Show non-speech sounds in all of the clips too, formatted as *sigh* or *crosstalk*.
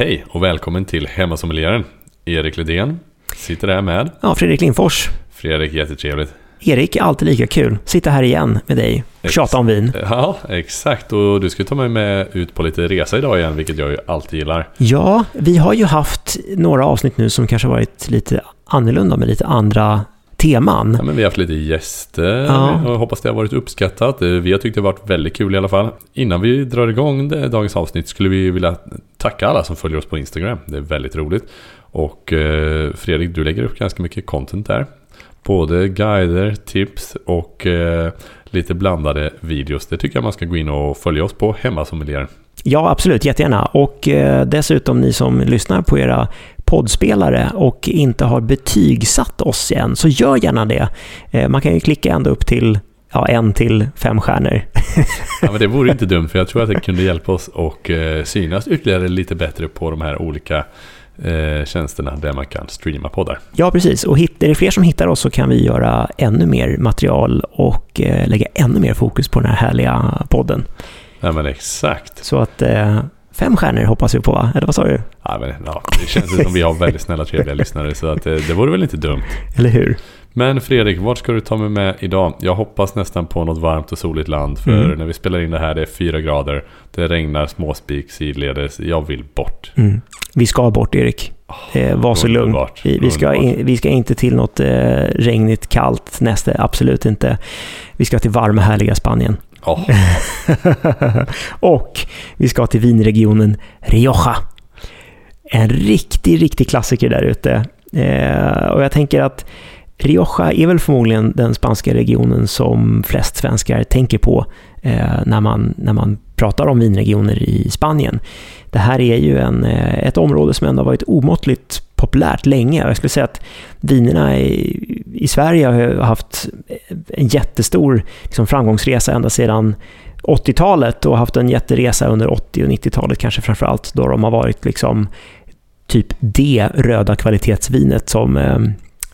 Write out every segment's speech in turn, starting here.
Hej och välkommen till Hemmasommelieren. Erik Ledén sitter där med. Ja, Fredrik Lindfors. Fredrik, jättetrevligt. Erik, alltid lika kul. Sitta här igen med dig och Ex- tjata om vin. Ja, exakt. Och du ska ta mig med ut på lite resa idag igen, vilket jag ju alltid gillar. Ja, vi har ju haft några avsnitt nu som kanske varit lite annorlunda med lite andra teman. Ja, men vi har haft lite gäster Ja. och hoppas det har varit uppskattat. Eh, Vi har tyckt det har varit väldigt kul i alla fall. Innan vi drar igång det, dagens avsnitt skulle vi vilja tacka alla som följer oss på Instagram. Det är väldigt roligt. Och eh, Fredrik, du lägger upp ganska mycket content där. Både guider, tips och eh, lite blandade videos. Det tycker jag man ska gå in och följa oss på Hemmasommelieren. Ja, absolut, jättegärna. Och eh, dessutom ni som lyssnar på era poddspelare och inte har betygsatt oss än, så gör gärna det. Eh, man kan ju klicka ända upp till ja, en till fem stjärnor. Ja, men det vore inte dumt för jag tror att det kunde hjälpa oss och eh, synas ytterligare lite bättre på de här olika eh, tjänsterna där man kan streama poddar. Ja, precis. Och är det fler som hittar oss så kan vi göra ännu mer material och lägga ännu mer fokus på den här härliga podden. Ja men exakt. Så att eh, fem stjärnor hoppas vi på, va? Eller vad sa du? Ja, men, ja, det känns som vi har väldigt snälla trevliga lyssnare så att, eh, det vore väl inte dumt. Eller hur? Men Fredrik, vart ska du ta mig med idag? Jag hoppas nästan på något varmt och soligt land för Mm. när vi spelar in det här det är fyra grader. Det regnar småspik sidledes. Jag vill bort. Mm. Vi ska bort, Erik. Eh, var så lugn. Vi, vi, ska in, vi ska inte till något eh, regnigt, kallt näste. Absolut inte. Vi ska till varma, härliga Spanien. Oh. *laughs* och vi ska till vinregionen Rioja. En riktig, riktig klassiker där ute. Eh, och jag tänker att Rioja är väl förmodligen den spanska regionen som flest svenskar tänker på eh, när, man, när man pratar om vinregioner i Spanien. Det här är ju en, eh, ett område som ändå har varit omåttligt populärt länge. Jag skulle säga att vinerna i, i Sverige har haft en jättestor liksom, framgångsresa ända sedan 80-talet och haft en jätteresa under 80 och 90-talet kanske framförallt då de har varit liksom typ det röda kvalitetsvinet som, eh,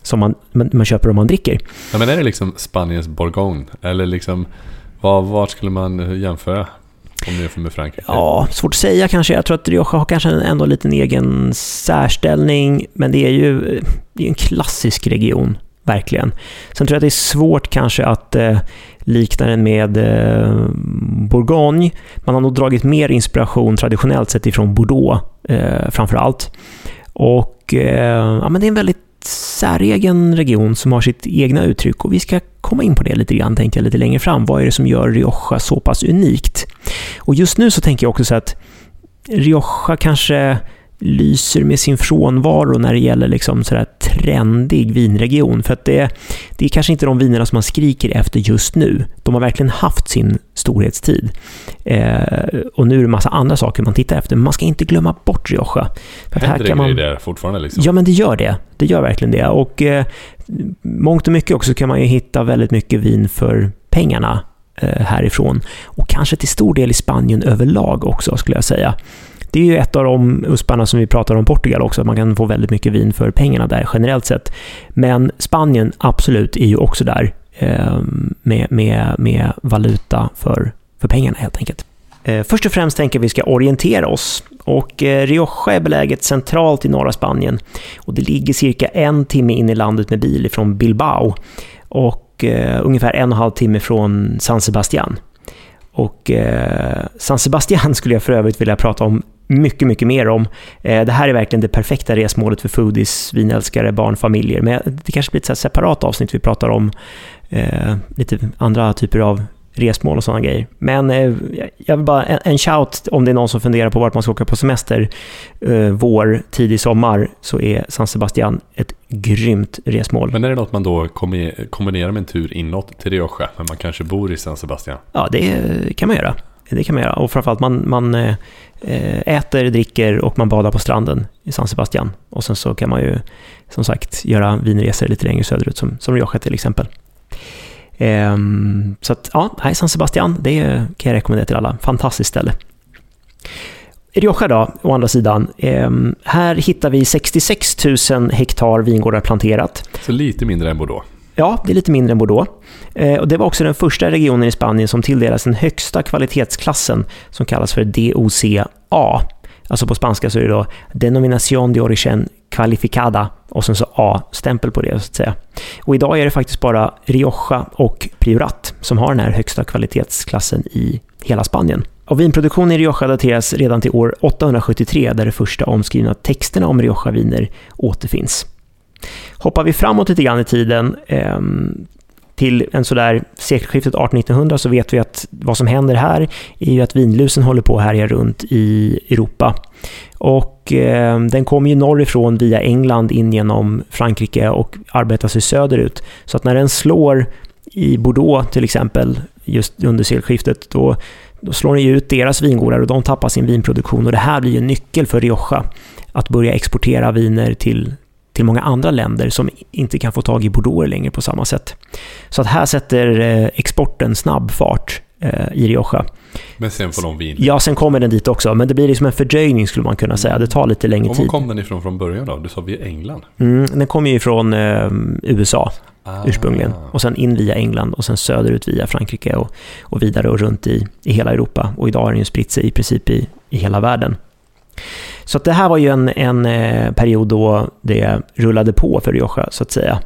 som man, man man köper om man dricker. ja men är det liksom Spaniens Bourgogne? Eller liksom, var, vart skulle man jämföra? Om du jämför med Frankrike? Ja, svårt att säga kanske. Jag tror att Rioja har kanske ändå en egen särställning, men det är ju det är en klassisk region, verkligen. Sen tror jag att det är svårt kanske att eh, likna den med eh, Bourgogne. Man har nog dragit mer inspiration traditionellt sett ifrån Bordeaux, eh, framför allt. Och eh, ja, men det är en väldigt säregen region som har sitt egna uttryck och vi ska komma in på det lite grann, tänkte jag, lite längre fram. Vad är det som gör Rioja så pass unikt? Och just nu så tänker jag också så att Rioja kanske lyser med sin frånvaro när det gäller liksom sådär trendig vinregion. För att det, det är kanske inte de vinerna som man skriker efter just nu. De har verkligen haft sin storhetstid. Eh, och nu är det massa andra saker man tittar efter. Men man ska inte glömma bort Rioja. För Händer det kan man... grejer där fortfarande liksom? Ja, men det gör det. Det gör verkligen det. Och eh, mångt och mycket också kan man ju hitta väldigt mycket vin för pengarna eh, härifrån. Och kanske till stor del i Spanien överlag också, skulle jag säga. Det är ju ett av de usparna som vi pratar om Portugal också, att man kan få väldigt mycket vin för pengarna där generellt sett. Men Spanien, absolut, är ju också där eh, med, med, med valuta för, för pengarna helt enkelt. Eh, Först och främst tänker vi ska orientera oss. Och eh, Rioja är beläget centralt i norra Spanien. Och det ligger cirka en timme in i landet med bil från Bilbao. Och eh, ungefär en och en halv timme från San Sebastian. Och eh, San Sebastian *laughs* skulle jag för övrigt vilja prata om mycket, mycket mer om. Eh, det här är verkligen det perfekta resmålet för foodies, vinälskare, barnfamiljer. Men det kanske blir ett separat avsnitt vi pratar om eh, lite andra typer av resmål och sådana grejer. Men eh, jag vill bara en, en shout om det är någon som funderar på vart man ska åka på semester eh, vår, tidig sommar, så är San Sebastian ett grymt resmål. Men är det något man då kombi- kombinerar med en tur inåt till Rioja, men man kanske bor i San Sebastian? Ja, det kan man göra. Det kan man göra. Och framförallt man, man eh, eh, äter, dricker och man badar på stranden i San Sebastian. Och sen så kan man ju som sagt göra vinresor lite längre söderut som, som Rioja till exempel. Ehm, så att ja, nej, San Sebastian, det kan jag rekommendera till alla. Fantastiskt ställe. Rioja då, å andra sidan. Ehm, här hittar vi 66 000 hektar vingårdar planterat. Så lite mindre än Bordeaux. Ja, det är lite mindre än Bordeaux. Eh, och det var också den första regionen i Spanien som tilldelades den högsta kvalitetsklassen som kallas för DOCA. Alltså på spanska så är det då Denominación de Origen Qualificada och sen så A-stämpel på det så att säga. Och idag är det faktiskt bara Rioja och Priorat som har den här högsta kvalitetsklassen i hela Spanien. Och vinproduktionen i Rioja dateras redan till år 873 där de första omskrivna texterna om Rioja-viner återfinns. Hoppar vi framåt lite grann i tiden eh, till en sådär sekelskiftet 1800-1900 så vet vi att vad som händer här är ju att vinlusen håller på att härja runt i Europa. Och eh, den kommer ju norrifrån via England in genom Frankrike och arbetar sig söderut. Så att när den slår i Bordeaux till exempel, just under sekelskiftet, då, då slår den ju ut deras vingårdar och de tappar sin vinproduktion. Och det här blir ju en nyckel för Rioja att börja exportera viner till, till många andra länder som inte kan få tag i Bordeaux längre på samma sätt. Så att här sätter eh, exporten snabb fart eh, i Rioja. Men sen får de vin? Ja, sen kommer den dit också. Men det blir liksom en fördröjning skulle man kunna säga. Det tar lite längre tid. Och var kom den ifrån från början då? Du sa via England? Mm, den kommer ju från eh, USA ah. ursprungligen. Och sen in via England och sen söderut via Frankrike och, och vidare och runt i, i hela Europa. Och idag har den ju spritt sig i princip i, i hela världen. Så det här var ju en, en eh, period då det rullade på för Rioja, så att säga.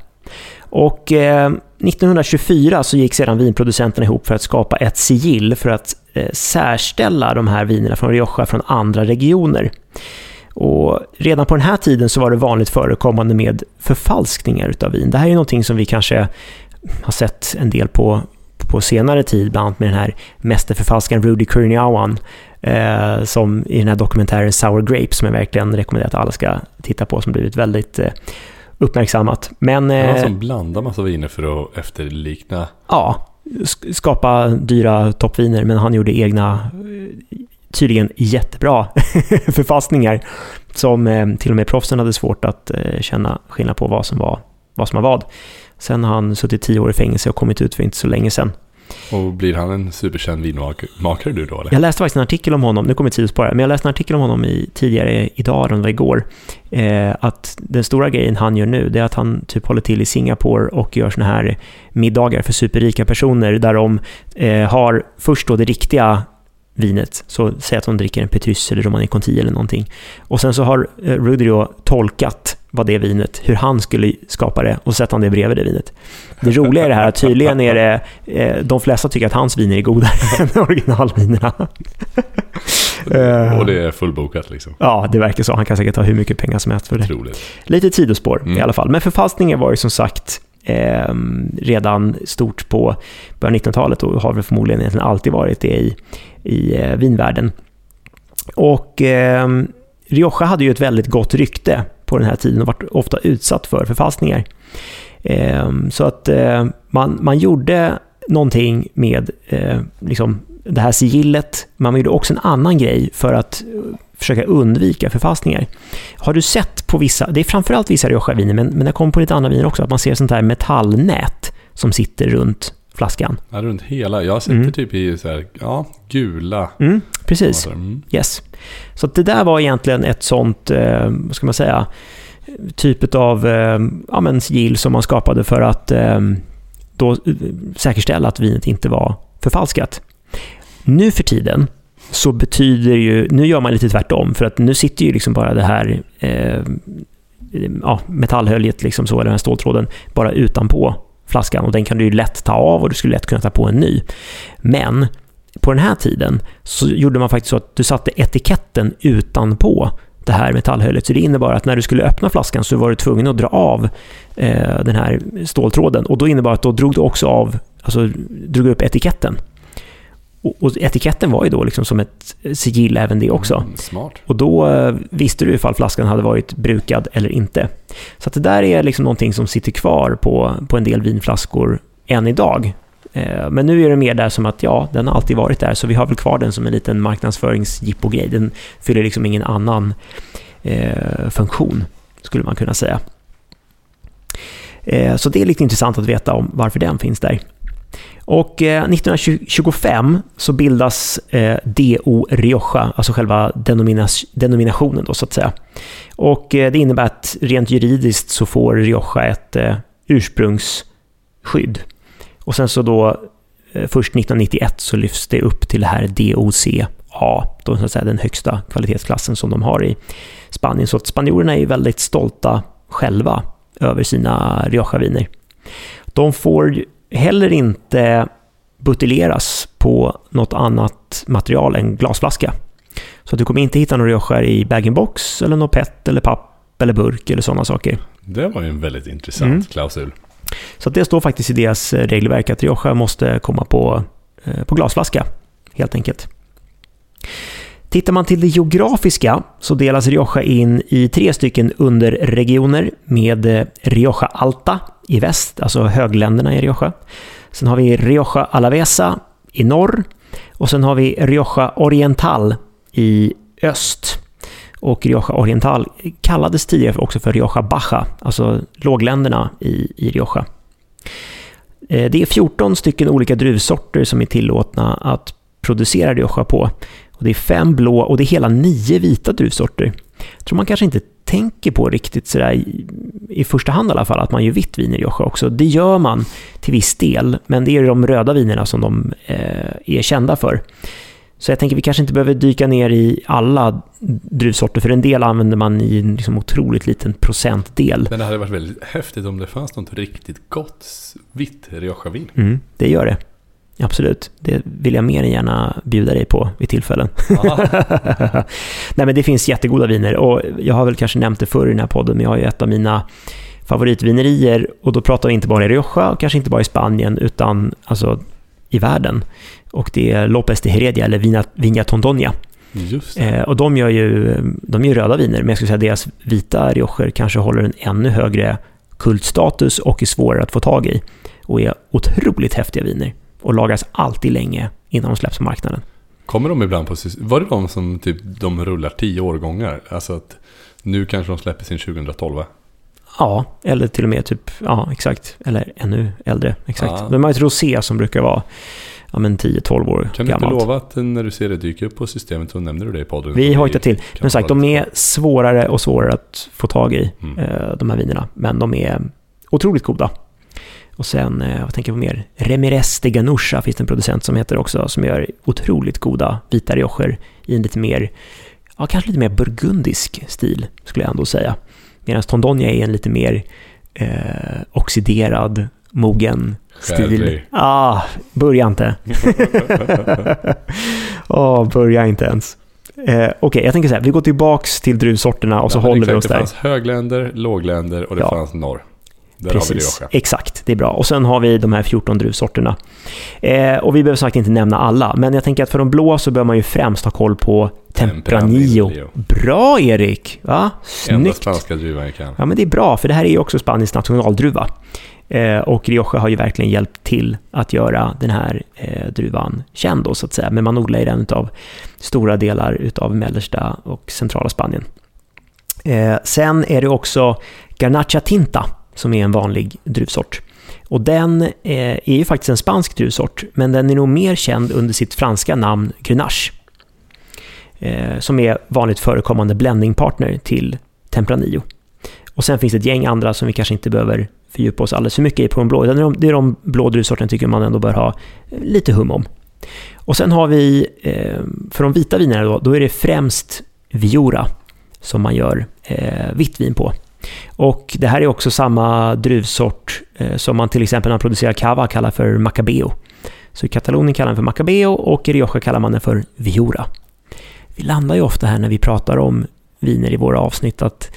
Och eh, 1924 så gick sedan vinproducenterna ihop för att skapa ett sigill för att eh, särställa de här vinerna från Rioja från andra regioner. Och redan på den här tiden så var det vanligt förekommande med förfalskningar av vin. Det här är någonting som vi kanske har sett en del på, på senare tid, bland annat med den här mästerförfalskaren Rudy Kurniawan eh, som i den här dokumentären Sour Grapes som jag verkligen rekommenderar att alla ska titta på, som blivit väldigt eh, uppmärksammat. Men, eh, han som blandar massa viner för att efterlikna? Ja, skapa dyra toppviner, men han gjorde egna, eh, tydligen jättebra *laughs* förfalskningar som eh, till och med proffsen hade svårt att eh, känna skillnad på vad som var vad som var vad. Sen har han suttit tio år i fängelse och kommit ut för inte så länge sedan. Och blir han en superkänd vinmakare du då eller? Jag läste faktiskt en artikel om honom, nu kommer jag men jag läste en artikel om honom i, tidigare idag, eller det var igår, eh, att den stora grejen han gör nu, det är att han typ håller till i Singapore och gör såna här middagar för superrika personer, där de eh, har först då det riktiga vinet. Så säg att de dricker en Petrus eller Romani Conti eller någonting. Och sen så har eh, tolkat vad det vinet, hur han skulle skapa det och sätter han det bredvid det vinet. Det roliga är det här att tydligen är det, eh, de flesta tycker att hans viner är godare *laughs* än originalvinerna. och det är fullbokat liksom? Ja, det verkar så. Han kan säkert ta hur mycket pengar som helst för det. Troligt. Lite sidospår mm. i alla fall. Men förfalskningen var ju som sagt eh, redan stort på början av 1900-talet och har väl förmodligen egentligen alltid varit det i, i eh, vinvärlden. Och eh, Rioja hade ju ett väldigt gott rykte på den här tiden och varit ofta utsatt för förfalskningar. Ehm, så att eh, man, man gjorde någonting med eh, liksom det här sigillet. Man gjorde också en annan grej för att eh, försöka undvika förfalskningar. Har du sett på vissa, det är framförallt vissa Rioja-viner, men, men jag kommer på lite andra viner också, att man ser sånt här metallnät som sitter runt flaskan. Ja, runt hela. Jag sett mm. typ i så här, ja, gula. Mm, precis. Mm. Yes. Så det där var egentligen ett sånt, eh, vad ska man säga, typ av eh, ja, men sigill som man skapade för att eh, då säkerställa att vinet inte var förfalskat. Nu för tiden så betyder ju, nu gör man lite tvärtom, för att nu sitter ju liksom bara det här eh, ja, metallhöljet, liksom så, eller den här ståltråden, bara utanpå flaskan och den kan du ju lätt ta av och du skulle lätt kunna ta på en ny. Men på den här tiden så gjorde man faktiskt så att du satte etiketten utanpå det här metallhöljet. Så det innebar att när du skulle öppna flaskan så var du tvungen att dra av eh, den här ståltråden och då innebar att då drog du också av, alltså drog upp etiketten. Och, etiketten var ju då liksom som ett sigill även det också. Mm, smart. Och då eh, visste du ifall flaskan hade varit brukad eller inte. Så det där är liksom någonting som sitter kvar på, på en del vinflaskor än idag. Eh, men nu är det mer där som att ja, den har alltid varit där, så vi har väl kvar den som en liten marknadsföringsjippo-grej. Den fyller liksom ingen annan eh, funktion, skulle man kunna säga. Eh, så det är lite intressant att veta om varför den finns där. Och eh, 1925 så bildas eh, DO Rioja, alltså själva denominationen då så att säga. Och eh, det innebär att rent juridiskt så får Rioja ett eh, ursprungsskydd. Och sen så då eh, först 1991 så lyfts det upp till det här DOCA, då, så att säga, den högsta kvalitetsklassen som de har i Spanien. Så att spanjorerna är väldigt stolta själva över sina Rioja-viner. De får heller inte buteljeras på något annat material än glasflaska. Så att du kommer inte hitta några Rioja i bag-in-box eller något PET eller papp eller burk eller sådana saker. Det var ju en väldigt intressant mm. klausul. Så det står faktiskt i deras regelverk att Rioja måste komma på, eh, på glasflaska, helt enkelt. Tittar man till det geografiska så delas Rioja in i tre stycken underregioner med eh, Rioja Alta i väst, alltså högländerna i Rioja. Sen har vi Rioja Alavesa i norr och sen har vi Rioja Oriental i öst. Och Rioja Oriental kallades tidigare också för Rioja Baja, alltså lågländerna i, i Rioja. Eh, det är 14 stycken olika druvsorter som är tillåtna att producera Rioja på. Och det är fem blå och det är hela nio vita druvsorter. Jag tror man kanske inte tänker på riktigt sådär i, i första hand i alla fall, att man gör vitt vin i Rioja också. Det gör man till viss del, men det är de röda vinerna som de eh, är kända för. Så jag tänker vi kanske inte behöver dyka ner i alla druvsorter, för en del använder man i en liksom otroligt liten procentdel. Men det hade varit väldigt häftigt om det fanns något riktigt gott vitt Rioja-vin. Mm, det gör det. Absolut, det vill jag mer än gärna bjuda dig på vid tillfällen. *laughs* Nej men det finns jättegoda viner och jag har väl kanske nämnt det förr i den här podden, men jag har ju ett av mina favoritvinerier och då pratar vi inte bara i Rioja och kanske inte bara i Spanien utan alltså i världen. Och det är Lopez de Heredia eller Vina, Viña Tondonia. Eh, och de gör ju de gör röda viner, men jag skulle säga deras vita riocher kanske håller en ännu högre kultstatus och är svårare att få tag i. Och är otroligt häftiga viner. Och lagas alltid länge innan de släpps på marknaden. Kommer de ibland på... Var det de som typ de rullar tio årgångar? Alltså att nu kanske de släpper sin 2012? Ja, eller till och med typ, ja exakt, eller ännu äldre, exakt. Ja. De har ett rosé som brukar vara ja, 10-12 år Kan du gammalt. inte lova att när du ser det dyka upp på systemet så nämner du det i podden? Vi hojtar till. Men sagt, de är svårare och svårare att få tag i, mm. Eh, de här vinerna. Men de är otroligt goda. Och sen, eh, vad tänker jag på mer? Remirez de Ganusha finns det en producent som heter också, som gör otroligt goda vita riocher i en lite mer, ja kanske lite mer burgundisk stil, skulle jag ändå säga. Medan Tondonia är en lite mer eh, oxiderad, mogen stil. Ah, börja inte. *laughs* oh, börja inte ens. Eh, Okej, okay, jag tänker så här, vi går tillbaks till druvsorterna och ja, så håller vi oss där. Det fanns högländer, lågländer och det ja. fanns norr. Där Precis, exakt. Det är bra. Och sen har vi de här 14 druvsorterna. Eh, och vi behöver sagt inte nämna alla, men jag tänker att för de blå så bör man ju främst ha koll på Tempranillo. Tempranillo. Bra Erik! Va? Snyggt! Enda spanska druvan jag kan. Ja, men det är bra, för det här är ju också Spaniens nationaldruva. Eh, och Rioja har ju verkligen hjälpt till att göra den här eh, druvan känd då, så att säga. Men man odlar i den av stora delar av mellersta och centrala Spanien. Eh, sen är det också Garnacha Tinta som är en vanlig druvsort. Och den eh, är ju faktiskt en spansk druvsort, men den är nog mer känd under sitt franska namn Grenache. Eh, som är vanligt förekommande blendingpartner till Tempranillo. Och sen finns det ett gäng andra som vi kanske inte behöver fördjupa oss alldeles för mycket i på de blå. Det är de, det är de blå druvsorterna tycker man ändå bör ha eh, lite hum om. Och sen har vi, för de vita vinerna då, då är det främst viora som man gör vitt vin på. Och det här är också samma druvsort eh, som man till exempel när man producerar cava kallar för Macabeo. Så i Katalonien kallar man för Macabeo och i Rioja kallar man den för Viura. Vi landar ju ofta här när vi pratar om viner i våra avsnitt att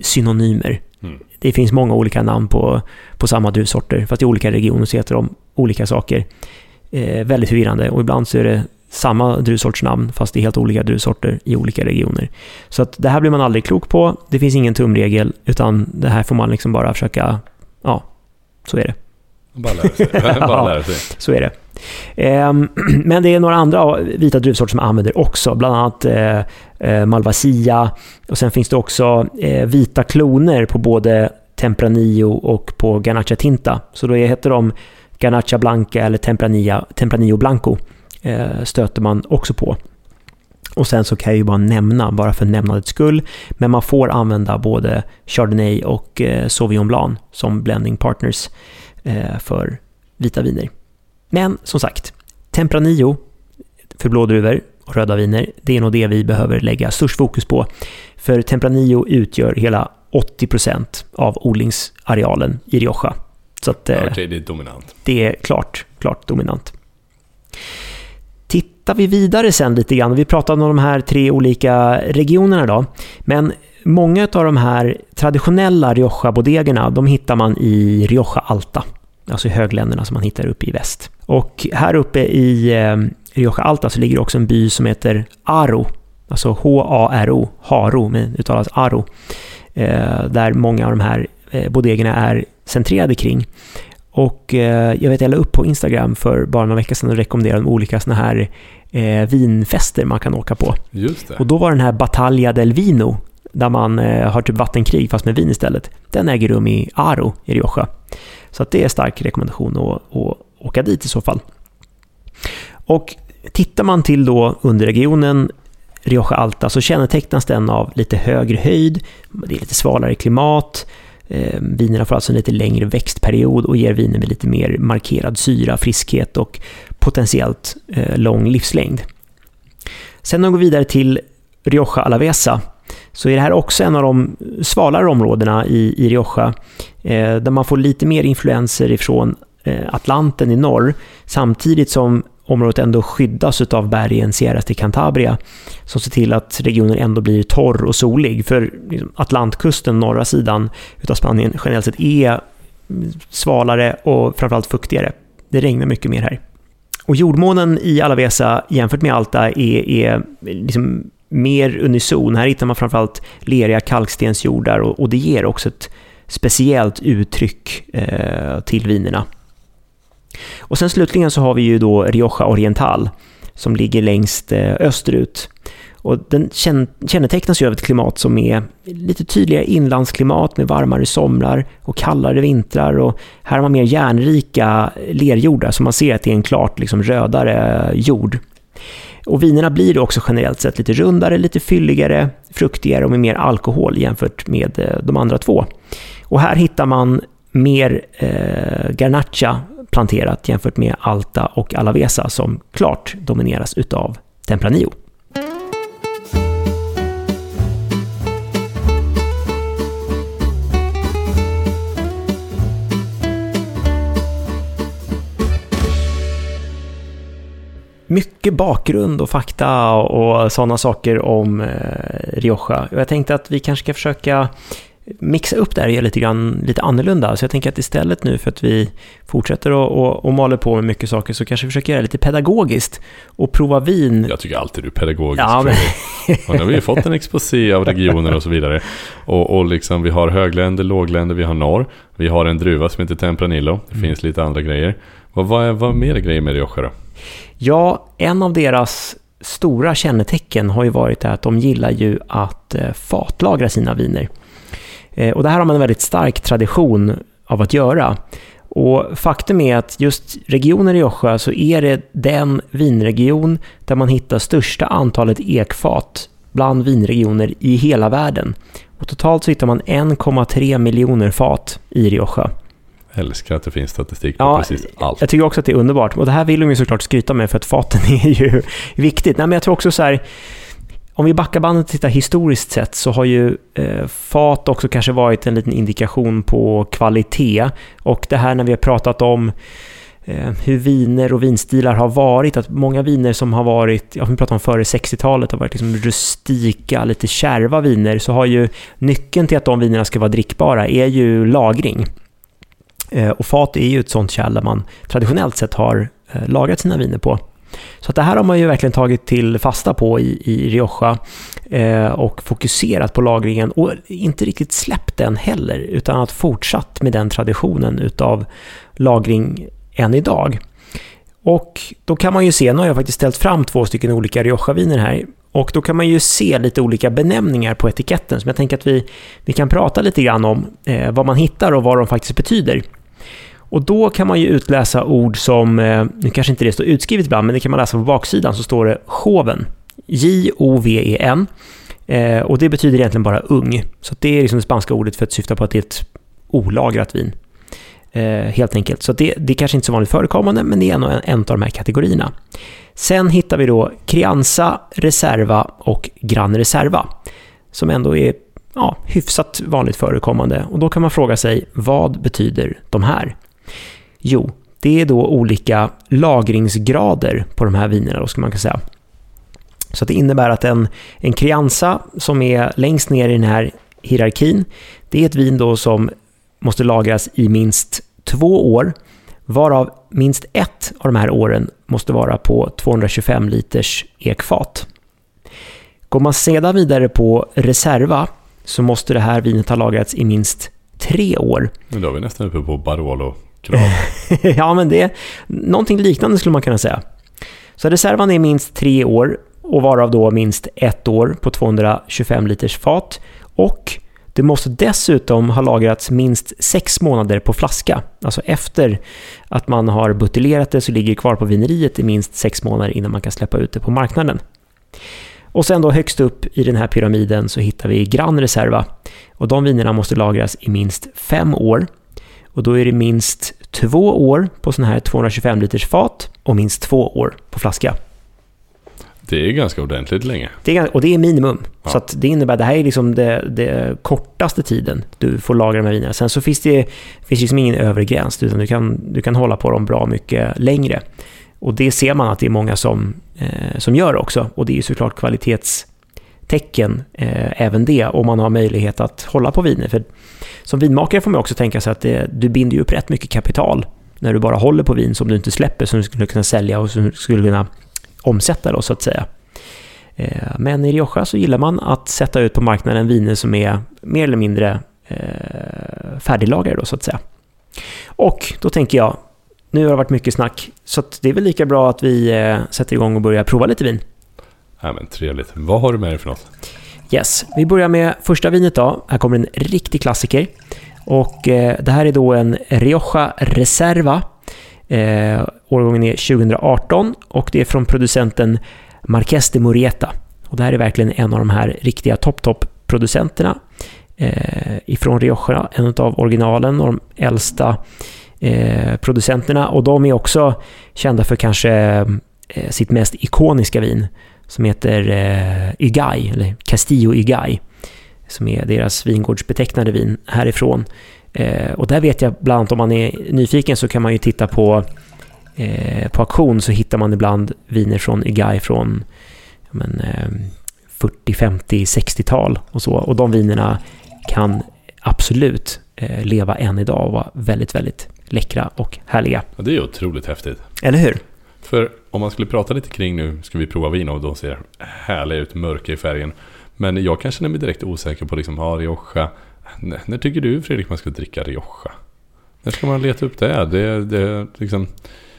synonymer. Mm. Det finns många olika namn på, på samma druvsorter, fast i olika regioner så heter de olika saker. Eh, väldigt förvirrande och ibland så är det samma druvsortsnamn fast det är helt olika druvsorter i olika regioner. Så att det här blir man aldrig klok på. Det finns ingen tumregel utan det här får man liksom bara försöka, ja, så är det. Bara lära sig. *laughs* bara lära sig. så är det. Ehm, *clears throat* men det är några andra vita druvsorter som jag använder också, bland annat eh, eh, Malvasia. Och sen finns det också eh, vita kloner på både Tempranillo och på Garnacha Tinta. Så då heter de Garnacha Blanca eller Tempranillo Blanco stöter man också på. Och sen så kan jag ju bara nämna, bara för nämnandets skull, men man får använda både Chardonnay och Sauvignon Blanc som blending partners för vita viner. Men som sagt, Tempranillo för blådruvor, och röda viner. Det är nog det vi behöver lägga störst fokus på. För Tempranillo utgör hela 80% av odlingsarealen i Rioja. Så att, eh, okay, det är dominant. Det är klart, klart dominant. Tittar vi vidare sen lite grann, vi pratade om de här tre olika regionerna då, men många av de här traditionella Rioja-bodegerna, de hittar man i Rioja Alta, alltså i högländerna som man hittar uppe i väst. Och här uppe i eh, Rioja Alta så ligger också en by som heter Aro, alltså H-A-R-O, Haro, men uttalas Aro, eh, där många av de här eh, bodegerna är centrerade kring. Och eh, jag vet, jag la upp på Instagram för bara några veckor sedan och rekommenderade olika sådana här eh, vinfester man kan åka på. Just det. Och då var den här Battaglia del Vino, där man eh, har typ vattenkrig fast med vin istället. Den äger rum i Aro i Rioja. Så att det är stark rekommendation att, att åka dit i så fall. Och tittar man till då underregionen Rioja Alta så kännetecknas den av lite högre höjd, det är lite svalare klimat, Eh, vinerna får alltså en lite längre växtperiod och ger viner med lite mer markerad syra, friskhet och potentiellt eh, lång livslängd. Sen när vi går vidare till Rioja Alavesa så är det här också en av de svalare områdena i, i Rioja eh, där man får lite mer influenser ifrån eh, Atlanten i norr samtidigt som området ändå skyddas av bergen Sierras de Cantabria som ser till att regionen ändå blir torr och solig. För liksom, Atlantkusten, norra sidan utav Spanien, generellt sett är svalare och framförallt fuktigare. Det regnar mycket mer här. Och jordmånen i Alavesa jämfört med Alta är, är liksom mer unison. Här hittar man framförallt leriga kalkstensjordar och, och det ger också ett speciellt uttryck eh, till vinerna. Och sen slutligen så har vi ju då Rioja Oriental som ligger längst eh, österut. Och den kännetecknas ju av ett klimat som är lite tydligare inlandsklimat med varmare somrar och kallare vintrar. Och här har man mer järnrika eh, lerjordar, så man ser att det är en klart liksom rödare eh, jord. Och vinerna blir då också generellt sett lite rundare, lite fylligare, fruktigare och med mer alkohol jämfört med de andra två. Och här hittar man mer eh, garnacha planterat jämfört med Alta och Alavesa som klart domineras utav Tempranillo. mycket bakgrund och fakta och sådana saker om Rioja. Rioja. Jag tänkte att vi kanske ska försöka mixa upp det här och göra lite, grann, lite annorlunda. Så jag tänker att istället nu för att vi fortsätter och, och, och maler på med mycket saker så kanske vi försöker göra det lite pedagogiskt och prova vin. Jag tycker alltid du är pedagogisk. Ja, men... och nu har vi fått en exposé av regioner och så vidare. Och, och liksom, vi har högländer, lågländer, vi har norr. Vi har en druva som heter Tempranillo. Det mm. finns lite andra grejer. Vad, vad, är, vad är mer grejer med Rioja då? Ja, en av deras stora kännetecken har ju varit att de gillar ju att eh, fatlagra sina viner. Eh, och det här har man en väldigt stark tradition av att göra. Och faktum är att just regionen Rioja så är det den vinregion där man hittar största antalet ekfat bland vinregioner i hela världen. Och totalt så hittar man 1,3 miljoner fat i Rioja. Jag älskar att det finns statistik på ja, precis allt. Jag tycker också att det är underbart. Och det här vill de ju såklart skryta med för att faten *laughs* är ju viktigt. Nej, men jag tror också så här, om vi backar bandet och tittar historiskt sett så har ju eh, fat också kanske varit en liten indikation på kvalitet. Och det här när vi har pratat om eh, hur viner och vinstilar har varit, att många viner som har varit, ja, vi pratar om före 60-talet, har varit liksom rustika, lite kärva viner, så har ju nyckeln till att de vinerna ska vara drickbara är ju lagring. Eh, och fat är ju ett sånt kärl där man traditionellt sett har eh, lagrat sina viner på. Så att det här har man ju verkligen tagit till fasta på i, i Rioja eh, och fokuserat på lagringen och inte riktigt släppt den heller utan att fortsatt med den traditionen utav lagring än idag. Och då kan man ju se, nu har jag faktiskt ställt fram två stycken olika Rioja-viner här och då kan man ju se lite olika benämningar på etiketten som jag tänker att vi, vi kan prata lite grann om eh, vad man hittar och vad de faktiskt betyder. Och då kan man ju utläsa ord som, eh, nu kanske inte det står utskrivet ibland, men det kan man läsa på baksidan, så står det hoven. J-O-V-E-N. Eh, och det betyder egentligen bara ung. Så det är liksom det spanska ordet för att syfta på att det är ett olagrat vin. Eh, helt enkelt. Så det, det är kanske inte så vanligt förekommande, men det är en, en av de här kategorierna. Sen hittar vi då Crianza, Reserva och Gran Reserva, som ändå är ja, hyfsat vanligt förekommande. Och då kan man fråga sig, vad betyder de här? Jo, det är då olika lagringsgrader på de här vinerna, då ska man kunna säga. Så det innebär att en, en Crianza som är längst ner i den här hierarkin, det är ett vin då som måste lagras i minst två år, varav minst ett av de här åren måste vara på 225 liters ekfat. Går man sedan vidare på Reserva så måste det här vinet ha lagrats i minst tre år. Men då är vi nästan uppe på Barolo krav. *laughs* ja, men det är någonting liknande skulle man kunna säga. Så reservan är minst tre år och varav då minst ett år på 225 liters fat. Och det måste dessutom ha lagrats minst sex månader på flaska. Alltså efter att man har buteljerat det så ligger det kvar på vineriet i minst sex månader innan man kan släppa ut det på marknaden. Och sen då högst upp i den här pyramiden så hittar vi Gran Reserva. Och de vinerna måste lagras i minst fem år. Och då är det minst två år på sådana här 225 liters fat och minst två år på flaska. Det är ganska ordentligt länge. Det är, och det är minimum. Ja. Så det innebär att det här är liksom det, det, kortaste tiden du får lagra de här vinerna. Sen så finns det finns liksom ingen övre gräns, utan du kan, du kan hålla på dem bra mycket längre. Och det ser man att det är många som, eh, som gör också. Och det är ju såklart kvalitetstecken eh, även det, om man har möjlighet att hålla på viner. För som vinmakare får man också tänka sig att det, du binder ju upp rätt mycket kapital när du bara håller på vin som du inte släpper, som du skulle kunna sälja och som du skulle kunna omsätta då, så att säga. Eh, men i Rioja så gillar man att sätta ut på marknaden viner som är mer eller mindre eh, färdiglagrade då, så att säga. Och då tänker jag, nu har det varit mycket snack, så det är väl lika bra att vi eh, sätter igång och börjar prova lite vin. Ja, men trevligt. Vad har du med dig för något? Yes, vi börjar med första vinet då. Här kommer en riktig klassiker. Och eh, det här är då en Rioja Reserva. Eh, årgången är 2018 och det är från producenten Marques de Murieta. Och det här är verkligen en av de här riktiga topp-topp-producenterna eh, ifrån Rioja, en av originalen och de äldsta eh, producenterna. Och de är också kända för kanske eh, sitt mest ikoniska vin som heter eh, Ygay, eller Castillo Ygay, som är deras vingårdsbetecknade vin härifrån. Eh, och där vet jag bland annat om man är nyfiken så kan man ju titta på eh, på auktion så hittar man ibland viner från Ygay från men, eh, 40, 50, 60-tal och så. Och de vinerna kan absolut eh, leva än idag och vara väldigt, väldigt läckra och härliga. Ja, det är otroligt häftigt. Eller hur? För om man skulle prata lite kring nu, ska vi prova vin och de ser härliga ut, mörka i färgen. Men jag kan känna mig direkt osäker på liksom, ha Rioja. N när tycker du Fredrik man ska dricka Rioja? När ska man leta upp det? det, det liksom,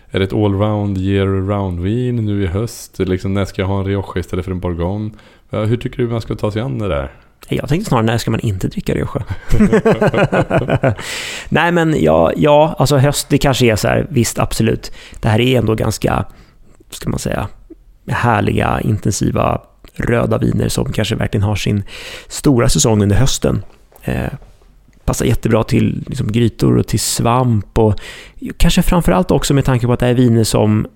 är det ett allround year round vin nu i höst? Liksom, när ska jag ha en Rioja istället för en Bourgogne? Hur tycker du man ska ta sig an det där? Jag tänkte snarare, när ska man inte dricka Rioja? *laughs* Nej, men ja, ja, alltså höst, det kanske är så här, visst, absolut. Det här är ändå ganska, ska man säga, härliga, intensiva röda viner som kanske verkligen har sin stora säsong under hösten. Eh, passar jättebra till liksom, grytor och till svamp och kanske framförallt också med tanke på att det är viner som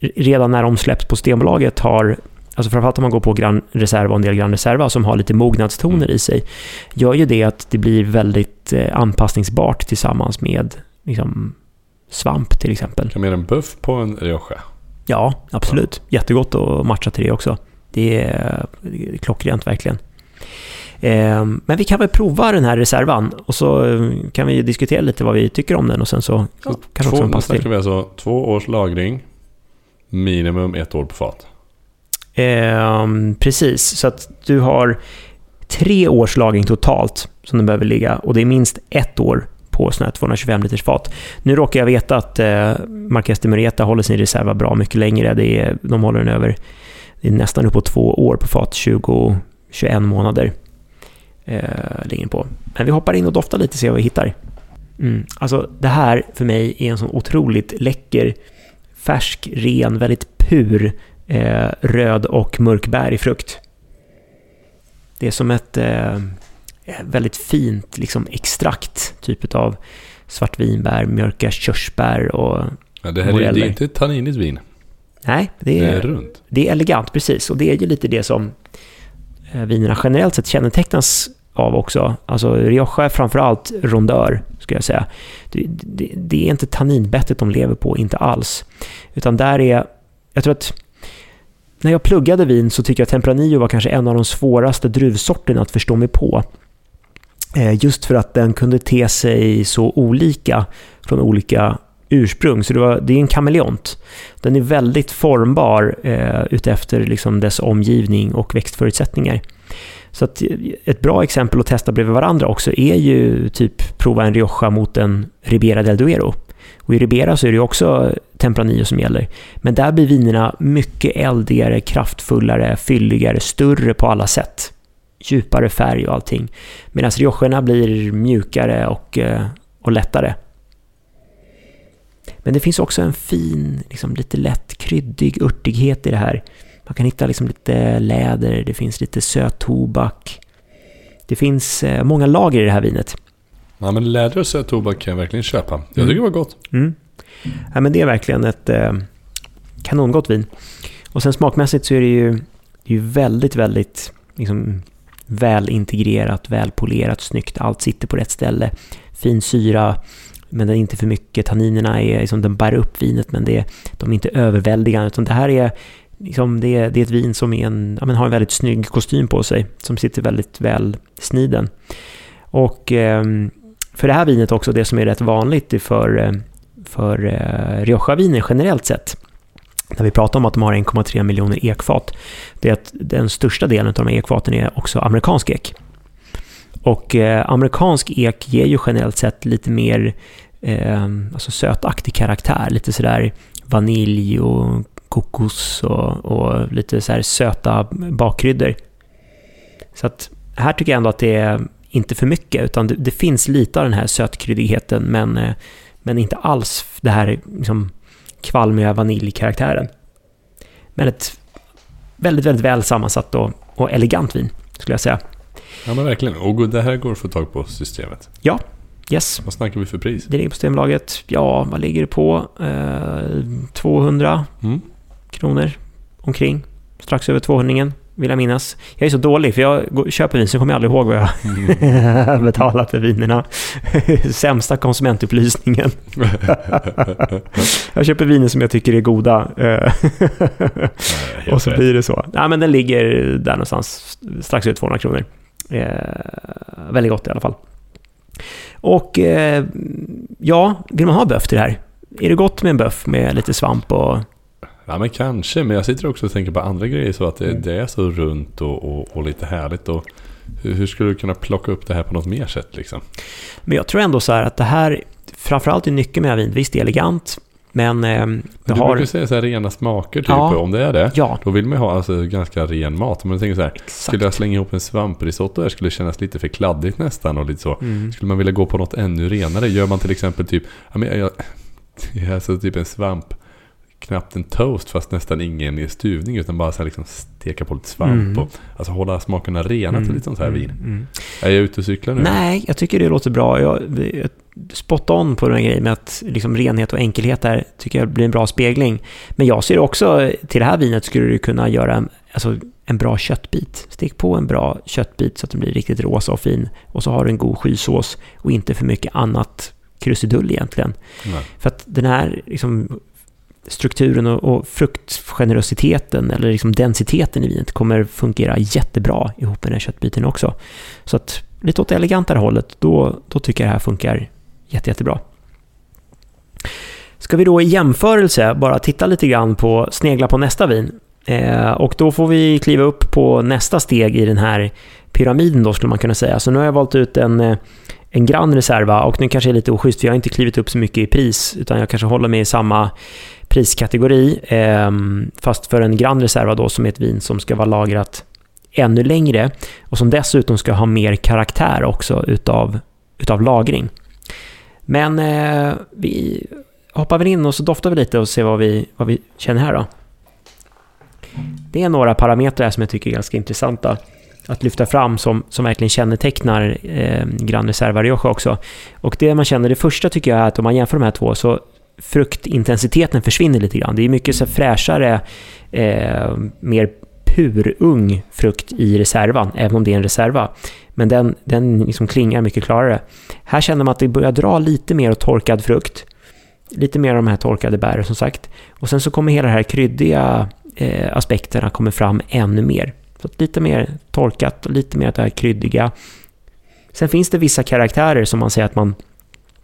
redan när de släpps på Stenbolaget har alltså framförallt om man går på Grand Reserva och en del Grand Reserva som har lite mognadstoner i sig, gör ju det att det blir väldigt eh, anpassningsbart tillsammans med liksom, svamp till exempel. Kan man göra en buff på en Rioja? Ja, absolut. Ja. Jättegott att matcha till det också. Det är, klockrent verkligen. Eh, men vi kan väl prova den här reservan och så eh, kan vi diskutera lite vad vi tycker om den och sen så, så kanske två, också en till. vi alltså två års lagring, minimum ett år på fat. Eh, precis, så att du har tre års lagring totalt som den behöver ligga och det är minst ett år på sådana här 225 liters fat. Nu råkar jag veta att eh, Marques de Mureta håller sin reserva bra mycket längre. Det är, de håller den över det är nästan upp på två år på fat, 20, 21 månader. Eh, ligger på. Men vi hoppar in och doftar lite och ser vad vi hittar. Mm. Alltså det här för mig är en sån otroligt läcker, färsk, ren, väldigt pur eh, röd och mörkbärig frukt. Det är som ett eh, väldigt fint liksom, extrakt, typ av svartvinbär, mörka körsbär och... Ja, det här är, det är inte ett tanninigt vin. Nej, det är, Det är runt. det är elegant, precis. Och det är ju lite det som eh, vinerna generellt sett kännetecknas av också. Alltså Rioja är framförallt rondör, ska jag säga. Det, det, det är inte tanninbettet de lever på, inte alls. Utan där är, jag tror att när jag pluggade vin så tycker jag att Tempranillo var kanske en av de svåraste druvsorterna att förstå mig på. Eh, just för att den kunde te sig så olika från olika ursprung. Så det, var, det är en kameleont. Den är väldigt formbar eh, utefter liksom dess omgivning och växtförutsättningar. Så att eh, ett bra exempel att testa bredvid varandra också är ju typ prova en Rioja mot en Ribera del Duero. Och i Ribera så är det ju också Tempranillo som gäller. Men där blir vinerna mycket eldigare, kraftfullare, fylligare, större på alla sätt. Djupare färg och allting. Medan Riojerna blir mjukare och, eh, och lättare. Men det finns också en fin, liksom lite lätt kryddig örtighet i det här. Man kan hitta liksom lite läder, det finns lite söt tobak. Det finns eh, många lager i det här vinet. Ja, men läder och söt tobak kan jag verkligen köpa. Jag Mm. tycker det var gott. Mm. Ja, men det är verkligen ett eh, kanongott vin. Och sen smakmässigt så är det ju, det är ju väldigt, väldigt liksom, väl integrerat, väl polerat, snyggt. Allt sitter på rätt ställe. Fin syra, men det är inte för mycket. Tanninerna är liksom, den bär upp vinet, men det, är- de är inte överväldigande. Utan det här är, liksom, det är, det är ett vin som är en, ja, men har en väldigt snygg kostym på sig, som sitter väldigt väl sniden. Och eh, för det här vinet också, det som är rätt vanligt för, för eh, Rioja-viner generellt sett, när vi pratar om att de har 1,3 miljoner ekfat, det är att den största delen av de här ekfaten är också amerikansk ek. Och eh, amerikansk ek ger ju generellt sett lite mer eh, alltså sötaktig karaktär, lite sådär vanilj och kokos och, och lite så söta bakkryddor. Så att här tycker jag ändå att det är inte för mycket, utan det, det finns lite av den här sötkryddigheten, men, eh, men inte alls det här liksom, kvalmiga vaniljkaraktären. Men ett väldigt, väldigt väl sammansatt och, och elegant vin, skulle jag säga. Ja men verkligen. Och det här går att få tag på systemet. Yes, Vad snackar vi för pris? det ligger på Systembolaget. Ja, vad ligger det på? Eh, 200 Mm. kronor omkring. Strax över 200 vill jag minnas. Jag är så dålig, för jag köper vin så kommer jag aldrig ihåg vad jag har *laughs* betalat för vinerna. *laughs* Sämsta konsumentupplysningen. *laughs* jag köper viner som jag tycker är goda. och så blir det så. Nej, men den ligger där någonstans, strax över 200 kronor. Eh, väldigt gott i alla fall. Och eh, ja, vill man ha böff till det här? Är det gott med en böff med lite svamp och... Ja men kanske, men jag sitter också och tänker på andra grejer så att det, Mm. det är så runt och, och, och lite härligt. Och hur, hur skulle du kunna plocka upp det här på något mer sätt liksom? Men jag tror ändå så här att det här, framförallt är nyckeln med här vinet, visst det är elegant, men eh, Du har... brukar säga så här rena smaker typ, Ja. om det är det. Ja, Då vill man ju ha alltså, ganska ren mat. Men jag tänker så här, exakt. skulle jag slänga ihop en svamprisotto där skulle det kännas lite för kladdigt nästan och lite så. Mm. Skulle man vilja gå på något ännu renare? Gör man till exempel typ, ja men jag, jag, *laughs* alltså typ en svamp, knappt en toast fast nästan ingen i stuvning utan bara så liksom steka på lite svamp Mm. och alltså hålla smakerna rena till lite sånt här vin. mm. Är jag ute och cyklar nu? Nej, jag tycker det låter bra. Jag, jag spot on på den här grejen med att liksom renhet och enkelhet där tycker jag blir en bra spegling. Men jag ser också, till det här vinet skulle du kunna göra en, alltså, en bra köttbit. Stek på en bra köttbit så att den blir riktigt rosa och fin. Och så har du en god skysås och inte för mycket annat krusidull egentligen. Nej. För att den här liksom, strukturen och, och fruktgenerositeten eller liksom densiteten i vinet kommer fungera jättebra ihop med den här köttbiten också. Så att lite åt det elegantare hållet, då, då tycker jag det här funkar jätte, jättebra. Ska vi då i jämförelse bara titta lite grann på, snegla på nästa vin. Eh, och då får vi kliva upp på nästa steg i den här pyramiden då skulle man kunna säga. Så nu har jag valt ut en, eh, en Gran Reserva och nu kanske är lite oschysst för jag har inte klivit upp så mycket i pris utan jag kanske håller mig i samma priskategori. Eh, fast för en Grand Reserva då som är ett vin som ska vara lagrat ännu längre och som dessutom ska ha mer karaktär också utav, utav lagring. Men eh, vi hoppar väl in och så doftar vi lite och ser vad vi, vad vi känner här då. Det är några parametrar här som jag tycker är ganska intressanta. att lyfta fram som, som verkligen kännetecknar eh, Grand Reserva Rioja också. Och det man känner, det första tycker jag är att om man jämför de här två så fruktintensiteten försvinner lite grann. Det är mycket så fräschare, eh, mer purung frukt i reservan, även om det är en reserva. Men den, den liksom klingar mycket klarare. Här känner man att det börjar dra lite mer åt torkad frukt. Lite mer av de här torkade bären som sagt. Och sen så kommer hela de här kryddiga eh, aspekterna kommer fram ännu mer. Så lite mer torkat och lite mer av det här kryddiga. Sen finns det vissa karaktärer som man säger att man,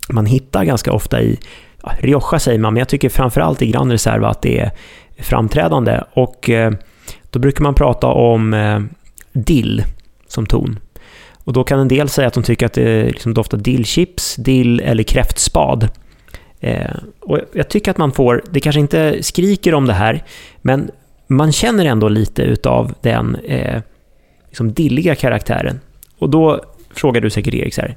man hittar ganska ofta i ja, Rioja säger man, men jag tycker framförallt i Grand Reserva att det är framträdande. Och eh, då brukar man prata om eh, dill som ton. Och då kan en del säga att de tycker att det liksom doftar dillchips, dill eller kräftspad. Eh, och jag tycker att man får, det kanske inte skriker om det här, men man känner ändå lite utav den eh, liksom dilliga karaktären. Och då frågar du säkert Erik så här,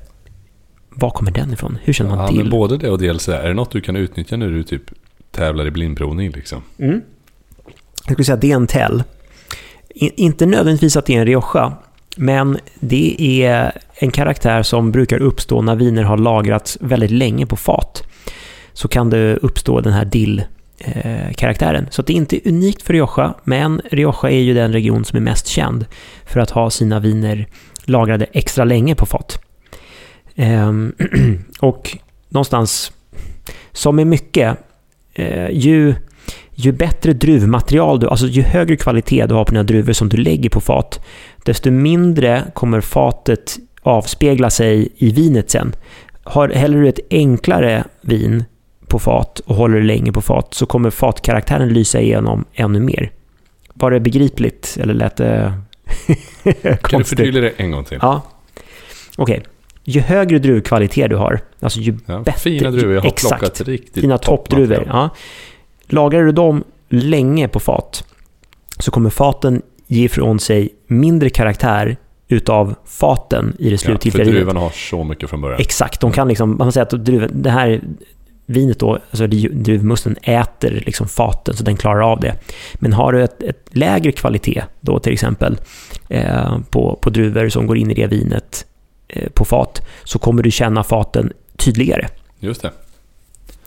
var kommer den ifrån? Hur känner man Ja, men både det och dels är det något du kan utnyttja när du typ tävlar i blindprovning liksom? Mm. Jag skulle säga att det är en tell. Inte nödvändigtvis att det är en Rioja, men det är en karaktär som brukar uppstå när viner har lagrats väldigt länge på fat. Så kan det uppstå den här dill-karaktären. Så det är inte unikt för Rioja, men Rioja är ju den region som är mest känd för att ha sina viner lagrade extra länge på fat. Ehm, *clears throat* och någonstans, som med mycket, eh, ju ju bättre druvmaterial du, alltså ju högre kvalitet du har på dina druvor som du lägger på fat, desto mindre kommer fatet avspegla sig i vinet sen. Har, häller du ett enklare vin på fat och håller det länge på fat så kommer fatkaraktären lysa igenom ännu mer. Var det begripligt eller lät det *laughs* Kan du konstigt? förtydliga det en gång till? Ja. Okej. Ju högre druvkvalitet du har, alltså ju Ja, bättre... fina druvor, jag har exakt. plockat riktigt dina toppdruvor. Ja. Lagrar du dem länge på fat så kommer faten ge ifrån sig mindre karaktär utav faten i det Ja, för slutgiltiga vinet. druvorna har så mycket från början. Exakt, de kan liksom, man kan säga att druven, det här vinet då, alltså druvmusten äter liksom faten så den klarar av det. Men har du ett, ett lägre kvalitet då till exempel eh, på, på druvor som går in i det vinet på fat så kommer du känna faten tydligare. Just det.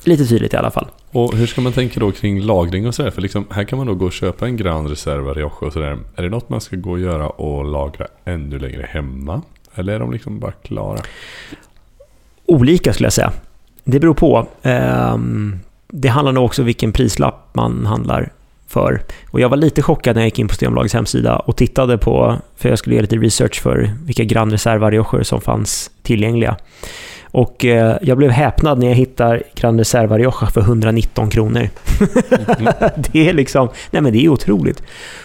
Lite tydligt i alla fall. Och hur ska man tänka då kring lagring och sådär? För liksom, här kan man då gå och köpa en Grand Reserva Rioja och sådär. Är det något man ska gå och göra och lagra ännu längre hemma? Eller är de liksom bara klara? olika skulle jag säga. Det beror på. Ehm, Det handlar nog också vilken prislapp man handlar för. Och jag var lite chockad när jag gick in på Systembolagets hemsida och tittade på, för jag skulle göra lite research för vilka Grand som fanns tillgängliga. Och eh, jag blev häpnad när jag hittar Grand Reserva Rioja för 119 kronor. *laughs* det är liksom, nej men det är otroligt.